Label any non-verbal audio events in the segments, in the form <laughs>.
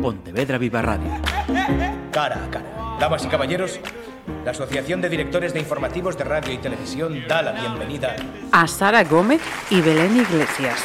Pontevedra Viva Radio. Cara a cara. Damas y caballeros, la Asociación de Directores de Informativos de Radio y Televisión da la bienvenida a Sara Gómez y Belén Iglesias.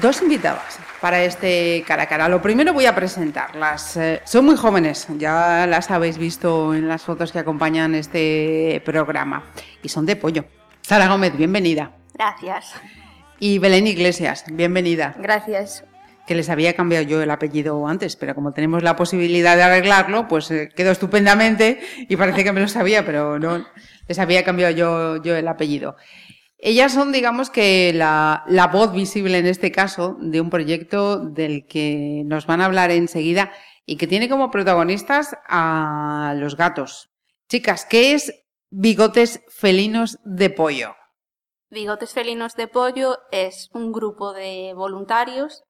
Dos invitadas para este cara a cara. Lo primero voy a presentarlas. Eh, son muy jóvenes, ya las habéis visto en las fotos que acompañan este programa. Y son de pollo. Sara Gómez, bienvenida. Gracias. Y Belén Iglesias, bienvenida. Gracias. Que les había cambiado yo el apellido antes, pero como tenemos la posibilidad de arreglarlo, pues eh, quedó estupendamente y parece que me lo sabía, pero no, les había cambiado yo, yo el apellido. Ellas son, digamos que, la, la, voz visible en este caso de un proyecto del que nos van a hablar enseguida y que tiene como protagonistas a los gatos. Chicas, ¿qué es Bigotes Felinos de Pollo? Bigotes Felinos de Pollo es un grupo de voluntarios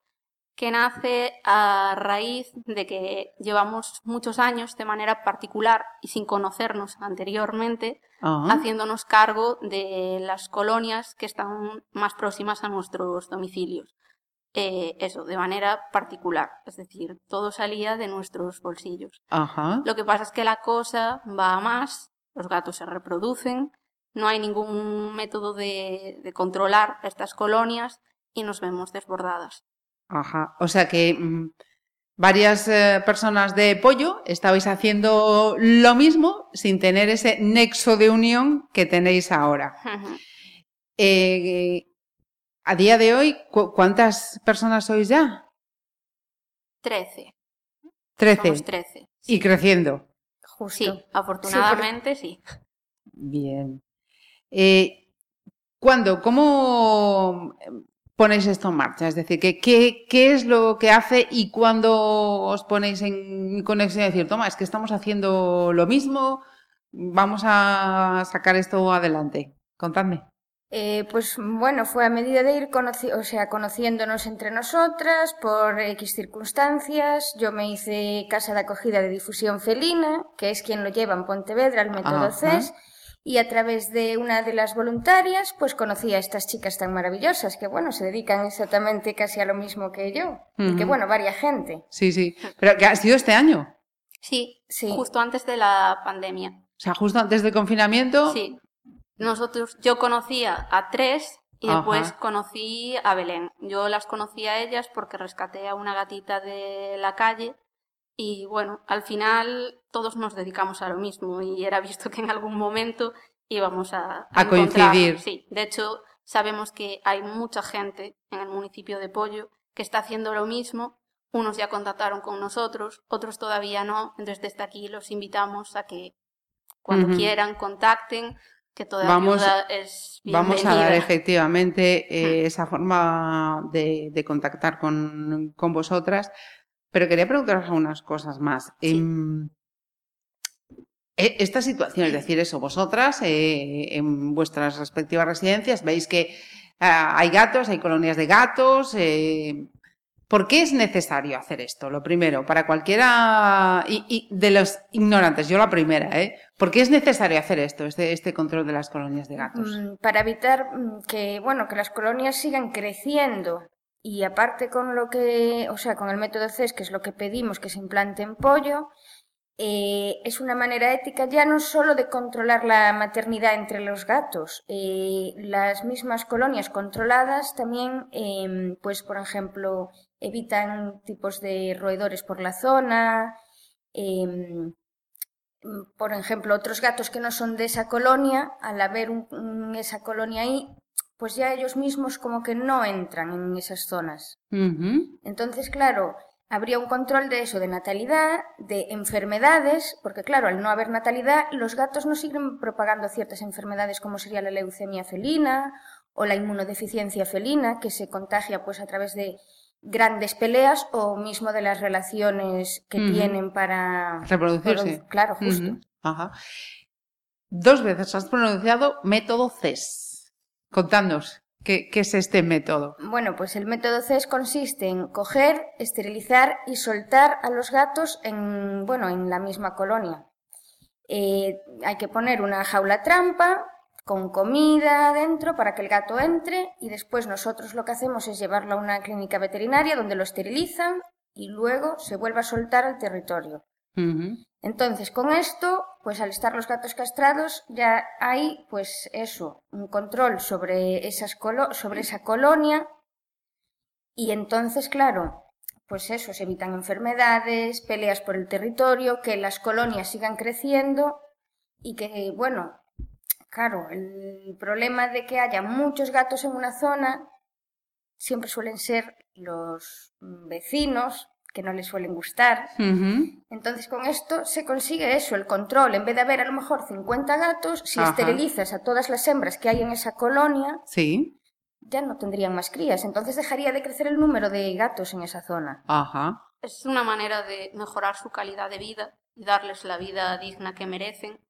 que nace a raíz de que llevamos muchos años de manera particular y sin conocernos anteriormente, haciéndonos cargo de las colonias que están más próximas a nuestros domicilios. Eh, eso, de manera particular, es decir, todo salía de nuestros bolsillos. Lo que pasa es que la cosa va a más, los gatos se reproducen, no hay ningún método de, de controlar estas colonias y nos vemos desbordadas. Ajá. O sea que mm, varias eh, personas de pollo estabais haciendo lo mismo sin tener ese nexo de unión que tenéis ahora. Eh, a día de hoy, ¿cuántas personas sois ya? Trece. Trece. trece. Y creciendo. Sí, afortunadamente sí. Bien. Eh, ¿Cuándo? ¿Cómo ponéis esto en marcha? Es decir, ¿qué, qué, es lo que hace y cuándo os ponéis en conexión y decir, toma, es que estamos haciendo lo mismo, vamos a sacar esto adelante? Contadme. Eh, pues bueno, fue a medida de ir o sea, conociéndonos entre nosotras por X circunstancias. Yo me hice casa de acogida de difusión felina, que es quien lo lleva en Pontevedra, el método CES y a través de una de las voluntarias pues conocí a estas chicas tan maravillosas que bueno se dedican exactamente casi a lo mismo que yo y que bueno varia gente. Sí sí. Pero que ha sido este año sí sí. justo antes de la pandemia. O sea justo antes del confinamiento. Sí. Nosotros yo conocía a tres y después conocí a Belén. Yo las conocí a ellas porque rescaté a una gatita de la calle y bueno, al final todos nos dedicamos a lo mismo y era visto que en algún momento íbamos a, a, coincidir. Sí, de hecho sabemos que hay mucha gente en el municipio de Pollo que está haciendo lo mismo. Unos ya contactaron con nosotros, otros todavía no. Entonces desde aquí los invitamos a que cuando quieran contacten, que toda vamos, es bienvenida. Vamos a dar efectivamente eh, esa forma de, de contactar con, con vosotras. Pero quería preguntaros algunas cosas más. Em, esta situación, es decir, eso, vosotras eh, en vuestras respectivas residencias veis que ah, hay gatos, hay colonias de gatos. Eh, ¿Por qué es necesario hacer esto? Lo primero, para cualquiera y, de los ignorantes, yo la primera, ¿eh? ¿Por qué es necesario hacer esto, este, este control de las colonias de gatos? Mm, para evitar mm, que, bueno, que las colonias sigan creciendo y aparte con lo que, o sea, con el método CES, que es lo que pedimos que se implante en pollo, eh, es una manera ética ya no solo de controlar la maternidad entre los gatos, eh, las mismas colonias controladas también, em, pues por ejemplo, evitan tipos de roedores por la zona, em, por ejemplo, otros gatos que no son de esa colonia, al haber esa colonia ahí, pues ya ellos mismos como que no entran en esas zonas. Entonces, claro, habría un control de eso, de natalidad, de enfermedades, porque claro, al no haber natalidad, los gatos no siguen propagando ciertas enfermedades como sería la leucemia felina o la inmunodeficiencia felina, que se contagia pues a través de grandes peleas o mismo de las relaciones que tienen para reproducirse. claro, justo. Ajá. Dos veces has pronunciado método CES. Contadnos, ¿qué, es este método? Bueno, pues el método CES consiste en coger, esterilizar y soltar a los gatos en, bueno, en la misma colonia. Eh, hay que poner una jaula trampa con comida dentro para que el gato entre y después nosotros lo que hacemos es llevarlo a una clínica veterinaria donde lo esterilizan y luego se vuelve a soltar al territorio. Entonces, con esto, pues al estar los gatos castrados, ya hay, pues eso, un control sobre, esas sobre esa colonia. Y entonces, claro, pues eso, se evitan enfermedades, peleas por el territorio, que las colonias sigan creciendo y que, bueno, Claro, el problema de que haya muchos gatos en una zona siempre suelen ser los vecinos que no les suelen gustar. Entonces con esto se consigue eso, el control. En vez de haber a lo mejor 50 gatos, si esterilizas a todas las hembras que hay en esa colonia, sí. ya no tendrían más crías. Entonces dejaría de crecer el número de gatos en esa zona. Ajá. Es una manera de mejorar su calidad de vida y darles la vida digna que merecen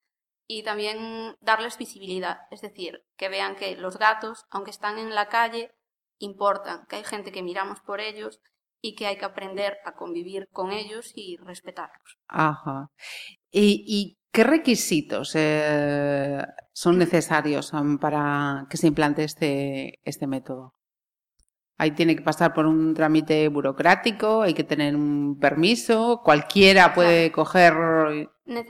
y también darles visibilidad, es decir, que vean que los gatos, aunque están en la calle, importan, que hay gente que miramos por ellos y que hay que aprender a convivir con ellos y respetarlos. Ajá. ¿Y, qué requisitos eh, son necesarios um, para que se implante este, este método? Ahí tiene que pasar por un trámite burocrático, hay que tener un permiso, cualquiera puede coger.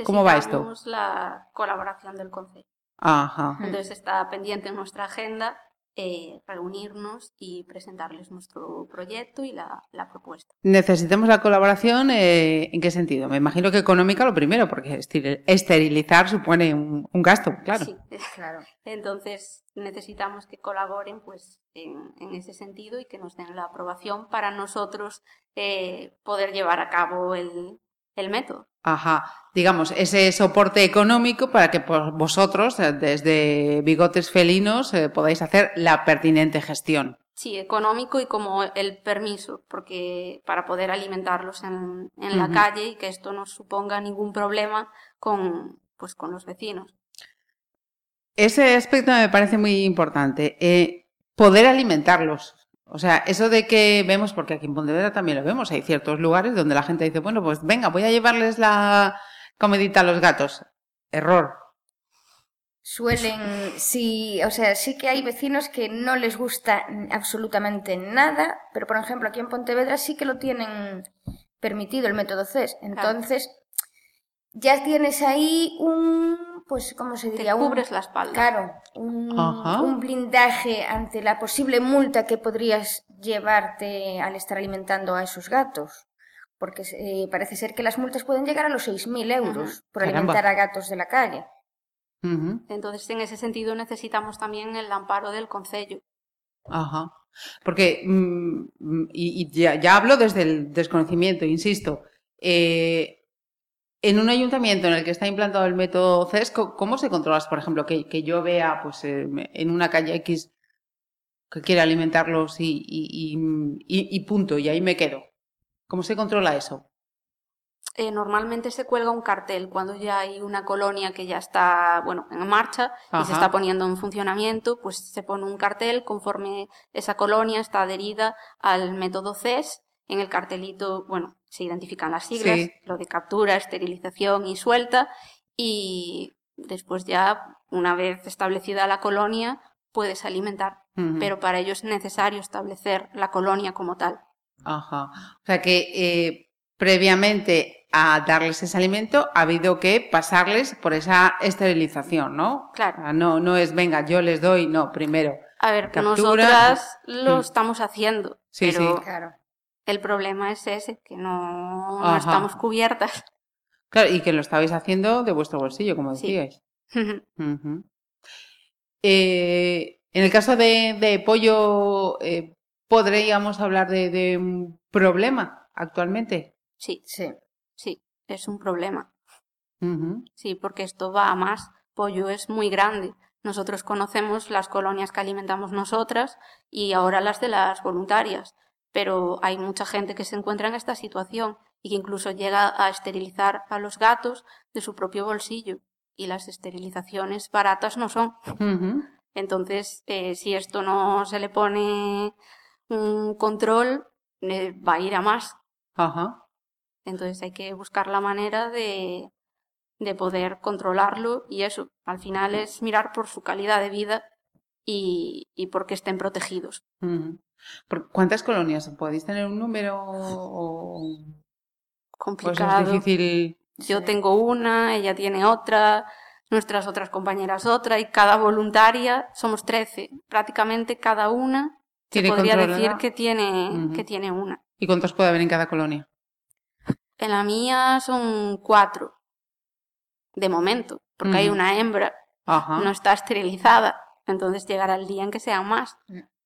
¿Cómo va esto? Necesitamos la colaboración del Consejo. Ajá. Entonces está pendiente en nuestra agenda eh, reunirnos y presentarles nuestro proyecto y la, propuesta. Necesitamos la colaboración, eh, ¿en qué sentido? Me imagino que económica lo primero, porque esterilizar supone un, gasto, claro. Sí, claro. <laughs> Entonces necesitamos que colaboren pues, en, ese sentido y que nos den la aprobación para nosotros eh, poder llevar a cabo el, el método. Ajá, digamos, ese soporte económico para que vosotros, eh, desde bigotes felinos, eh, podáis hacer la pertinente gestión. Sí, económico y como el permiso, porque para poder alimentarlos en, la calle y que esto no suponga ningún problema con, pues, con los vecinos. Ese aspecto me parece muy importante. Eh, poder alimentarlos. O sea, eso de que vemos, porque aquí en Pontevedra también lo vemos, hay ciertos lugares donde la gente dice, bueno, pues venga, voy a llevarles la comedita a los gatos. Error. Suelen, sí, o sea, sí que hay vecinos que no les gusta absolutamente nada, pero por ejemplo aquí en Pontevedra sí que lo tienen permitido el método CES. Entonces, ya tienes ahí un pues, ¿cómo se diría? Te cubres la espalda. Claro, un, blindaje ante la posible multa que podrías llevarte al estar alimentando a esos gatos. Porque eh, parece ser que las multas pueden llegar a los 6.000 euros por alimentar a gatos de la calle. Entonces, en ese sentido, necesitamos también el amparo del Concello. Ajá. Porque, mm, y, ya, ya, hablo desde el desconocimiento, insisto, eh, en un ayuntamiento en el que está implantado el método CES, ¿cómo se controla, por ejemplo, que, yo vea pues, eh, en una calle X que quiere alimentarlos y, punto, y ahí me quedo? ¿Cómo se controla eso? Eh, normalmente se cuelga un cartel cuando ya hay una colonia que ya está bueno en marcha y se está poniendo en funcionamiento, pues se pone un cartel conforme esa colonia está adherida al método CES en el cartelito, bueno, se identifican las siglas, lo de captura, esterilización y suelta, y después ya, una vez establecida la colonia, puedes alimentar. Pero para ello es necesario establecer la colonia como tal. Ajá. O sea que eh, previamente a darles ese alimento ha habido que pasarles por esa esterilización, ¿no? Claro. No, no es, venga, yo les doy, no, primero. A ver, nosotras lo mm. estamos haciendo. Sí, sí. Claro. El problema es ese, que no, estamos cubiertas. Claro, y que lo estabais haciendo de vuestro bolsillo, como decíais. <laughs> Eh, en el caso de, pollo, eh, ¿podríamos hablar de, un problema actualmente? Sí, sí, sí, es un problema. Sí, porque esto va a más. Pollo es muy grande. Nosotros conocemos las colonias que alimentamos nosotras y ahora las de las voluntarias pero hay mucha gente que se encuentra en esta situación y que incluso llega a esterilizar a los gatos de su propio bolsillo. Y las esterilizaciones baratas no son. Entonces, eh, si esto no se le pone un control, eh, va a ir a más. Ajá. Entonces hay que buscar la manera de, de poder controlarlo y eso, al final es mirar por su calidad de vida y, y porque estén protegidos. Ujú. ¿Por ¿Cuántas colonias? ¿Podéis tener un número o Complicado. es difícil? Yo tengo una, ella tiene otra, nuestras otras compañeras otra y cada voluntaria somos 13. Prácticamente cada una se ¿Tiene podría decir que tiene, que tiene una. ¿Y cuántos puede haber en cada colonia? En la mía son cuatro, de momento, porque hay una hembra, Ajá. no está esterilizada, entonces llegará el día en que sean más.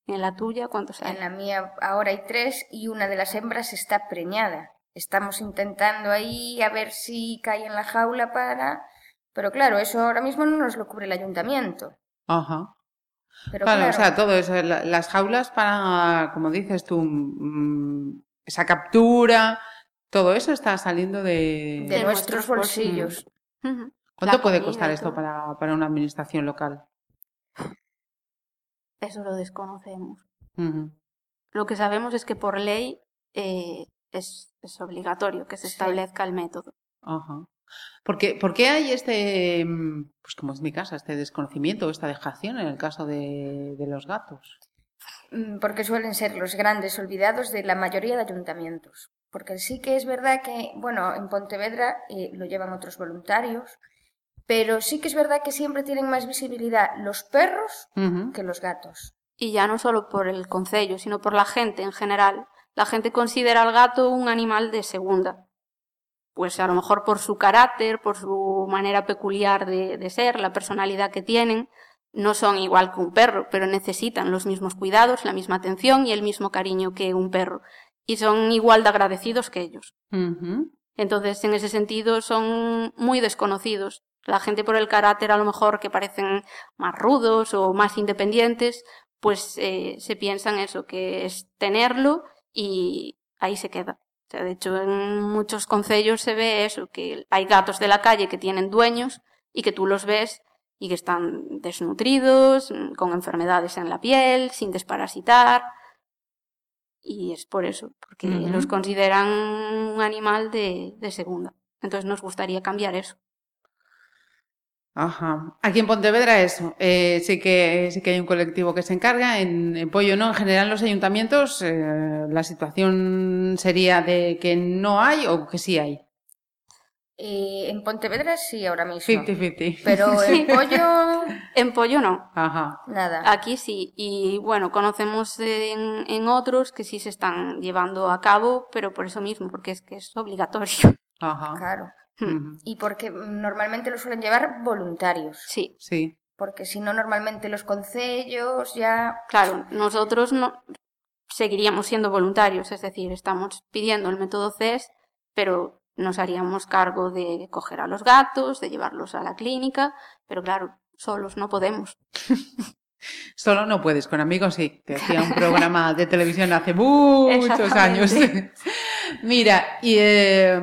Mm. En la tuya, ¿cuántos hay? En la mía ahora hay tres y una de las hembras está preñada. Estamos intentando ahí a ver si cae en la jaula para... Pero claro, eso ahora mismo no nos lo cubre el ayuntamiento. Ajá. Pero Claro, claro, o sea, todo eso, la- las jaulas para, como dices tú, mm, esa captura, todo eso está saliendo de... de de nuestros nuestros bolsillos. Ujú. ¿Cuánto la puede comida costar esto para, para una administración local? Eso lo desconocemos. Lo que sabemos es que por ley eh, es, es obligatorio que se Sí. establezca el método. Ajá. ¿Por qué, por qué hay este, mm, pues como es mi casa, este desconocimiento, esta dejación en el caso de, de los gatos? Mm, Porque suelen ser los grandes olvidados de la mayoría de ayuntamientos. Porque sí que es verdad que, bueno, en Pontevedra eh, lo llevan otros voluntarios, pero sí que es verdad que siempre tienen más visibilidad los perros que los gatos. Y ya no solo por el concello, sino por la gente en general. La gente considera al gato un animal de segunda. Pues a lo mejor por su carácter, por su manera peculiar de, de ser, la personalidad que tienen, no son igual que un perro, pero necesitan los mismos cuidados, la misma atención y el mismo cariño que un perro. Y son igual de agradecidos que ellos. Entonces, en ese sentido, son muy desconocidos. La gente por el carácter a lo mejor que parecen más rudos o más independientes, pues eh, se piensan eso, que es tenerlo y ahí se queda. O sea, de hecho, en muchos concellos se ve eso, que hay gatos de la calle que tienen dueños y que tú los ves y que están desnutridos, con enfermedades en la piel, sin desparasitar. Y es por eso, porque los consideran un animal de, de segunda. Entonces nos gustaría cambiar eso. Ajá. Aquí en Pontevedra eso. Eh, sí que sí que hay un colectivo que se encarga. En, en Pollo no. En general los ayuntamientos eh, la situación sería de que no hay o que sí hay. Eh, en Pontevedra sí, ahora mismo. 50-50. Pero el pollo, <laughs> En pollo no. Ajá. nada. Aquí sí. Y bueno, conocemos en, en otros que sí se están llevando a cabo, pero por eso mismo, porque es que es obligatorio. Ajá. Claro. Ujú. Y porque normalmente lo suelen llevar voluntarios. Sí, Sí. Porque si no, normalmente los concellos ya. claro, nosotros no seguiríamos siendo voluntarios, es decir, estamos pidiendo el método CES, pero nos haríamos cargo de coger a los gatos, de llevarlos a la clínica, pero claro, solos no podemos. <laughs> Solo no puedes, con amigos sí. Te hacía un <laughs> programa de televisión hace muchos años. <laughs> Mira, y eh,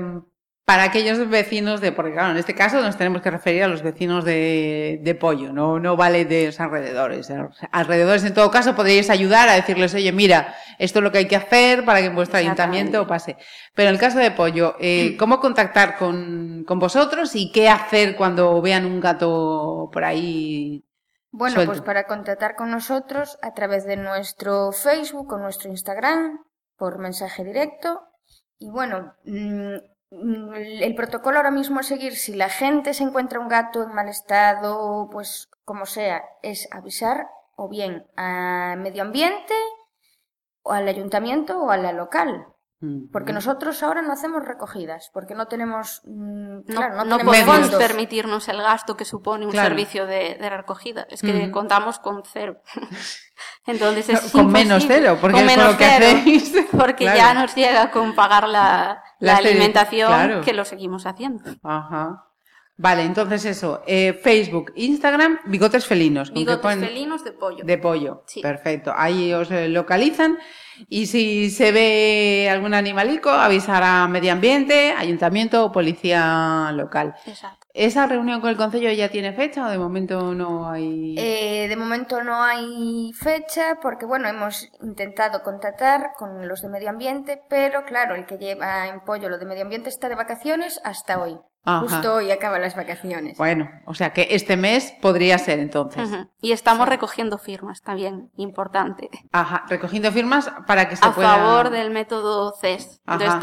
para aquellos vecinos de, porque claro, en este caso nos tenemos que referir a los vecinos de, de Pollo, no, no vale de los alrededores. Alrededores, en todo caso, podríais ayudar a decirles, oye, mira, esto es lo que hay que hacer para que en vuestro ayuntamiento pase. Pero en el caso de Pollo, eh, ¿cómo contactar con, con vosotros y qué hacer cuando vean un gato por ahí? Bueno, Suelto. pues para contactar con nosotros a través de nuestro Facebook o nuestro Instagram, por mensaje directo. Y bueno, mm, mm, el protocolo ahora mismo a seguir, si la gente se encuentra un gato en mal estado, pues como sea, es avisar o bien a medio ambiente, o al ayuntamiento o a la local. Porque nosotros ahora no hacemos recogidas, porque no tenemos, mm, No, claro, no no tenemos podemos fondos. permitirnos el gasto que supone un Claro. servicio de, de recogida. Es que contamos con cero. <laughs> Entonces es con menos cero, porque Con lo que cero, hacéis. <laughs> Porque claro. ya nos llega con pagar la, La la esteri- alimentación claro. que lo seguimos haciendo. Ajá. Vale, entonces eso, eh, Facebook, Instagram, bigotes felinos. Bigotes ponen- felinos de pollo. De pollo. Sí. Perfecto. Ahí os eh, localizan. Y si se ve algún animalico, avisar a medio ambiente, ayuntamiento o policía local. Exacto. ¿Esa reunión con el Consejo ya tiene fecha o de momento no hay...? Eh, de momento no hay fecha porque, bueno, hemos intentado contactar con los de medio ambiente, pero claro, el que lleva en pollo lo de medio ambiente está de vacaciones hasta hoy. Ajá. Justo hoy acaban las vacaciones. Bueno, o sea que este mes podría ser entonces. Y estamos recogiendo firmas también, importante. Ajá, recogiendo firmas para que se A pueda... favor del método CES. Entonces Ajá.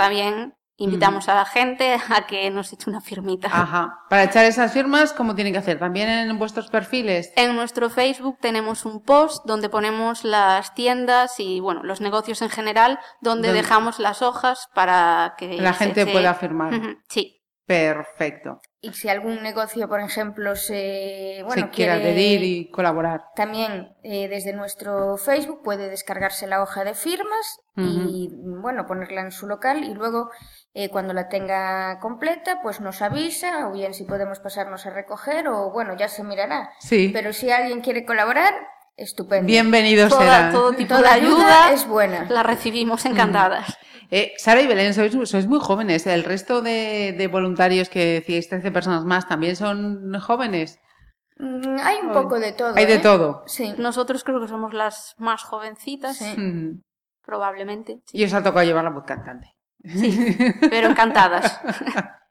Invitamos a la gente a que nos eche una firmita. Ajá. Para echar esas firmas, ¿cómo tienen que hacer? ¿También en vuestros perfiles? En nuestro Facebook tenemos un post donde ponemos las tiendas y bueno, los negocios en general, donde dejamos las hojas para que La gente pueda firmar. Sí. Perfecto. Y si algún negocio, por ejemplo, se, bueno, quiere- adherir y colaborar. También eh, desde nuestro Facebook puede descargarse la hoja de firmas y bueno, ponerla en su local y luego eh, cuando la tenga completa pues nos avisa o bien si podemos pasarnos a recoger o bueno, ya se mirará. Sí. Pero si alguien quiere colaborar, estupendo. Bienvenidos Toda- serán. todo tipo Toda de ayuda, es buena. la recibimos encantadas. Eh, Sara y Belén, sois, sois muy jóvenes. ¿El resto de, de voluntarios que decíais, 13 personas más, también son jóvenes? Mm, Hay un poco de todo. Hay de ¿eh? todo. Sí. Nosotros creo que somos las más jovencitas, Sí. Mm. probablemente, sí. Y os ha tocado llevar la voz cantante. pero encantadas. <laughs>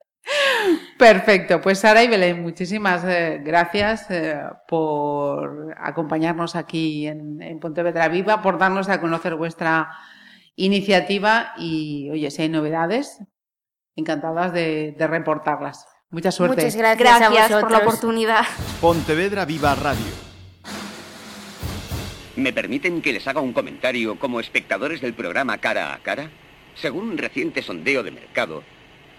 Perfecto, pues Sara y Belén, muchísimas eh, gracias eh, por acompañarnos aquí en, en Pontevedra Viva, por darnos a conocer vuestra iniciativa y, oye, si hay novedades, encantadas de, de reportarlas. Mucha suerte. Muchas gracias, a Gracias por la oportunidad. Pontevedra Viva Radio. ¿Me permiten que les haga un comentario como espectadores del programa Cara a Cara? Según un reciente sondeo de mercado,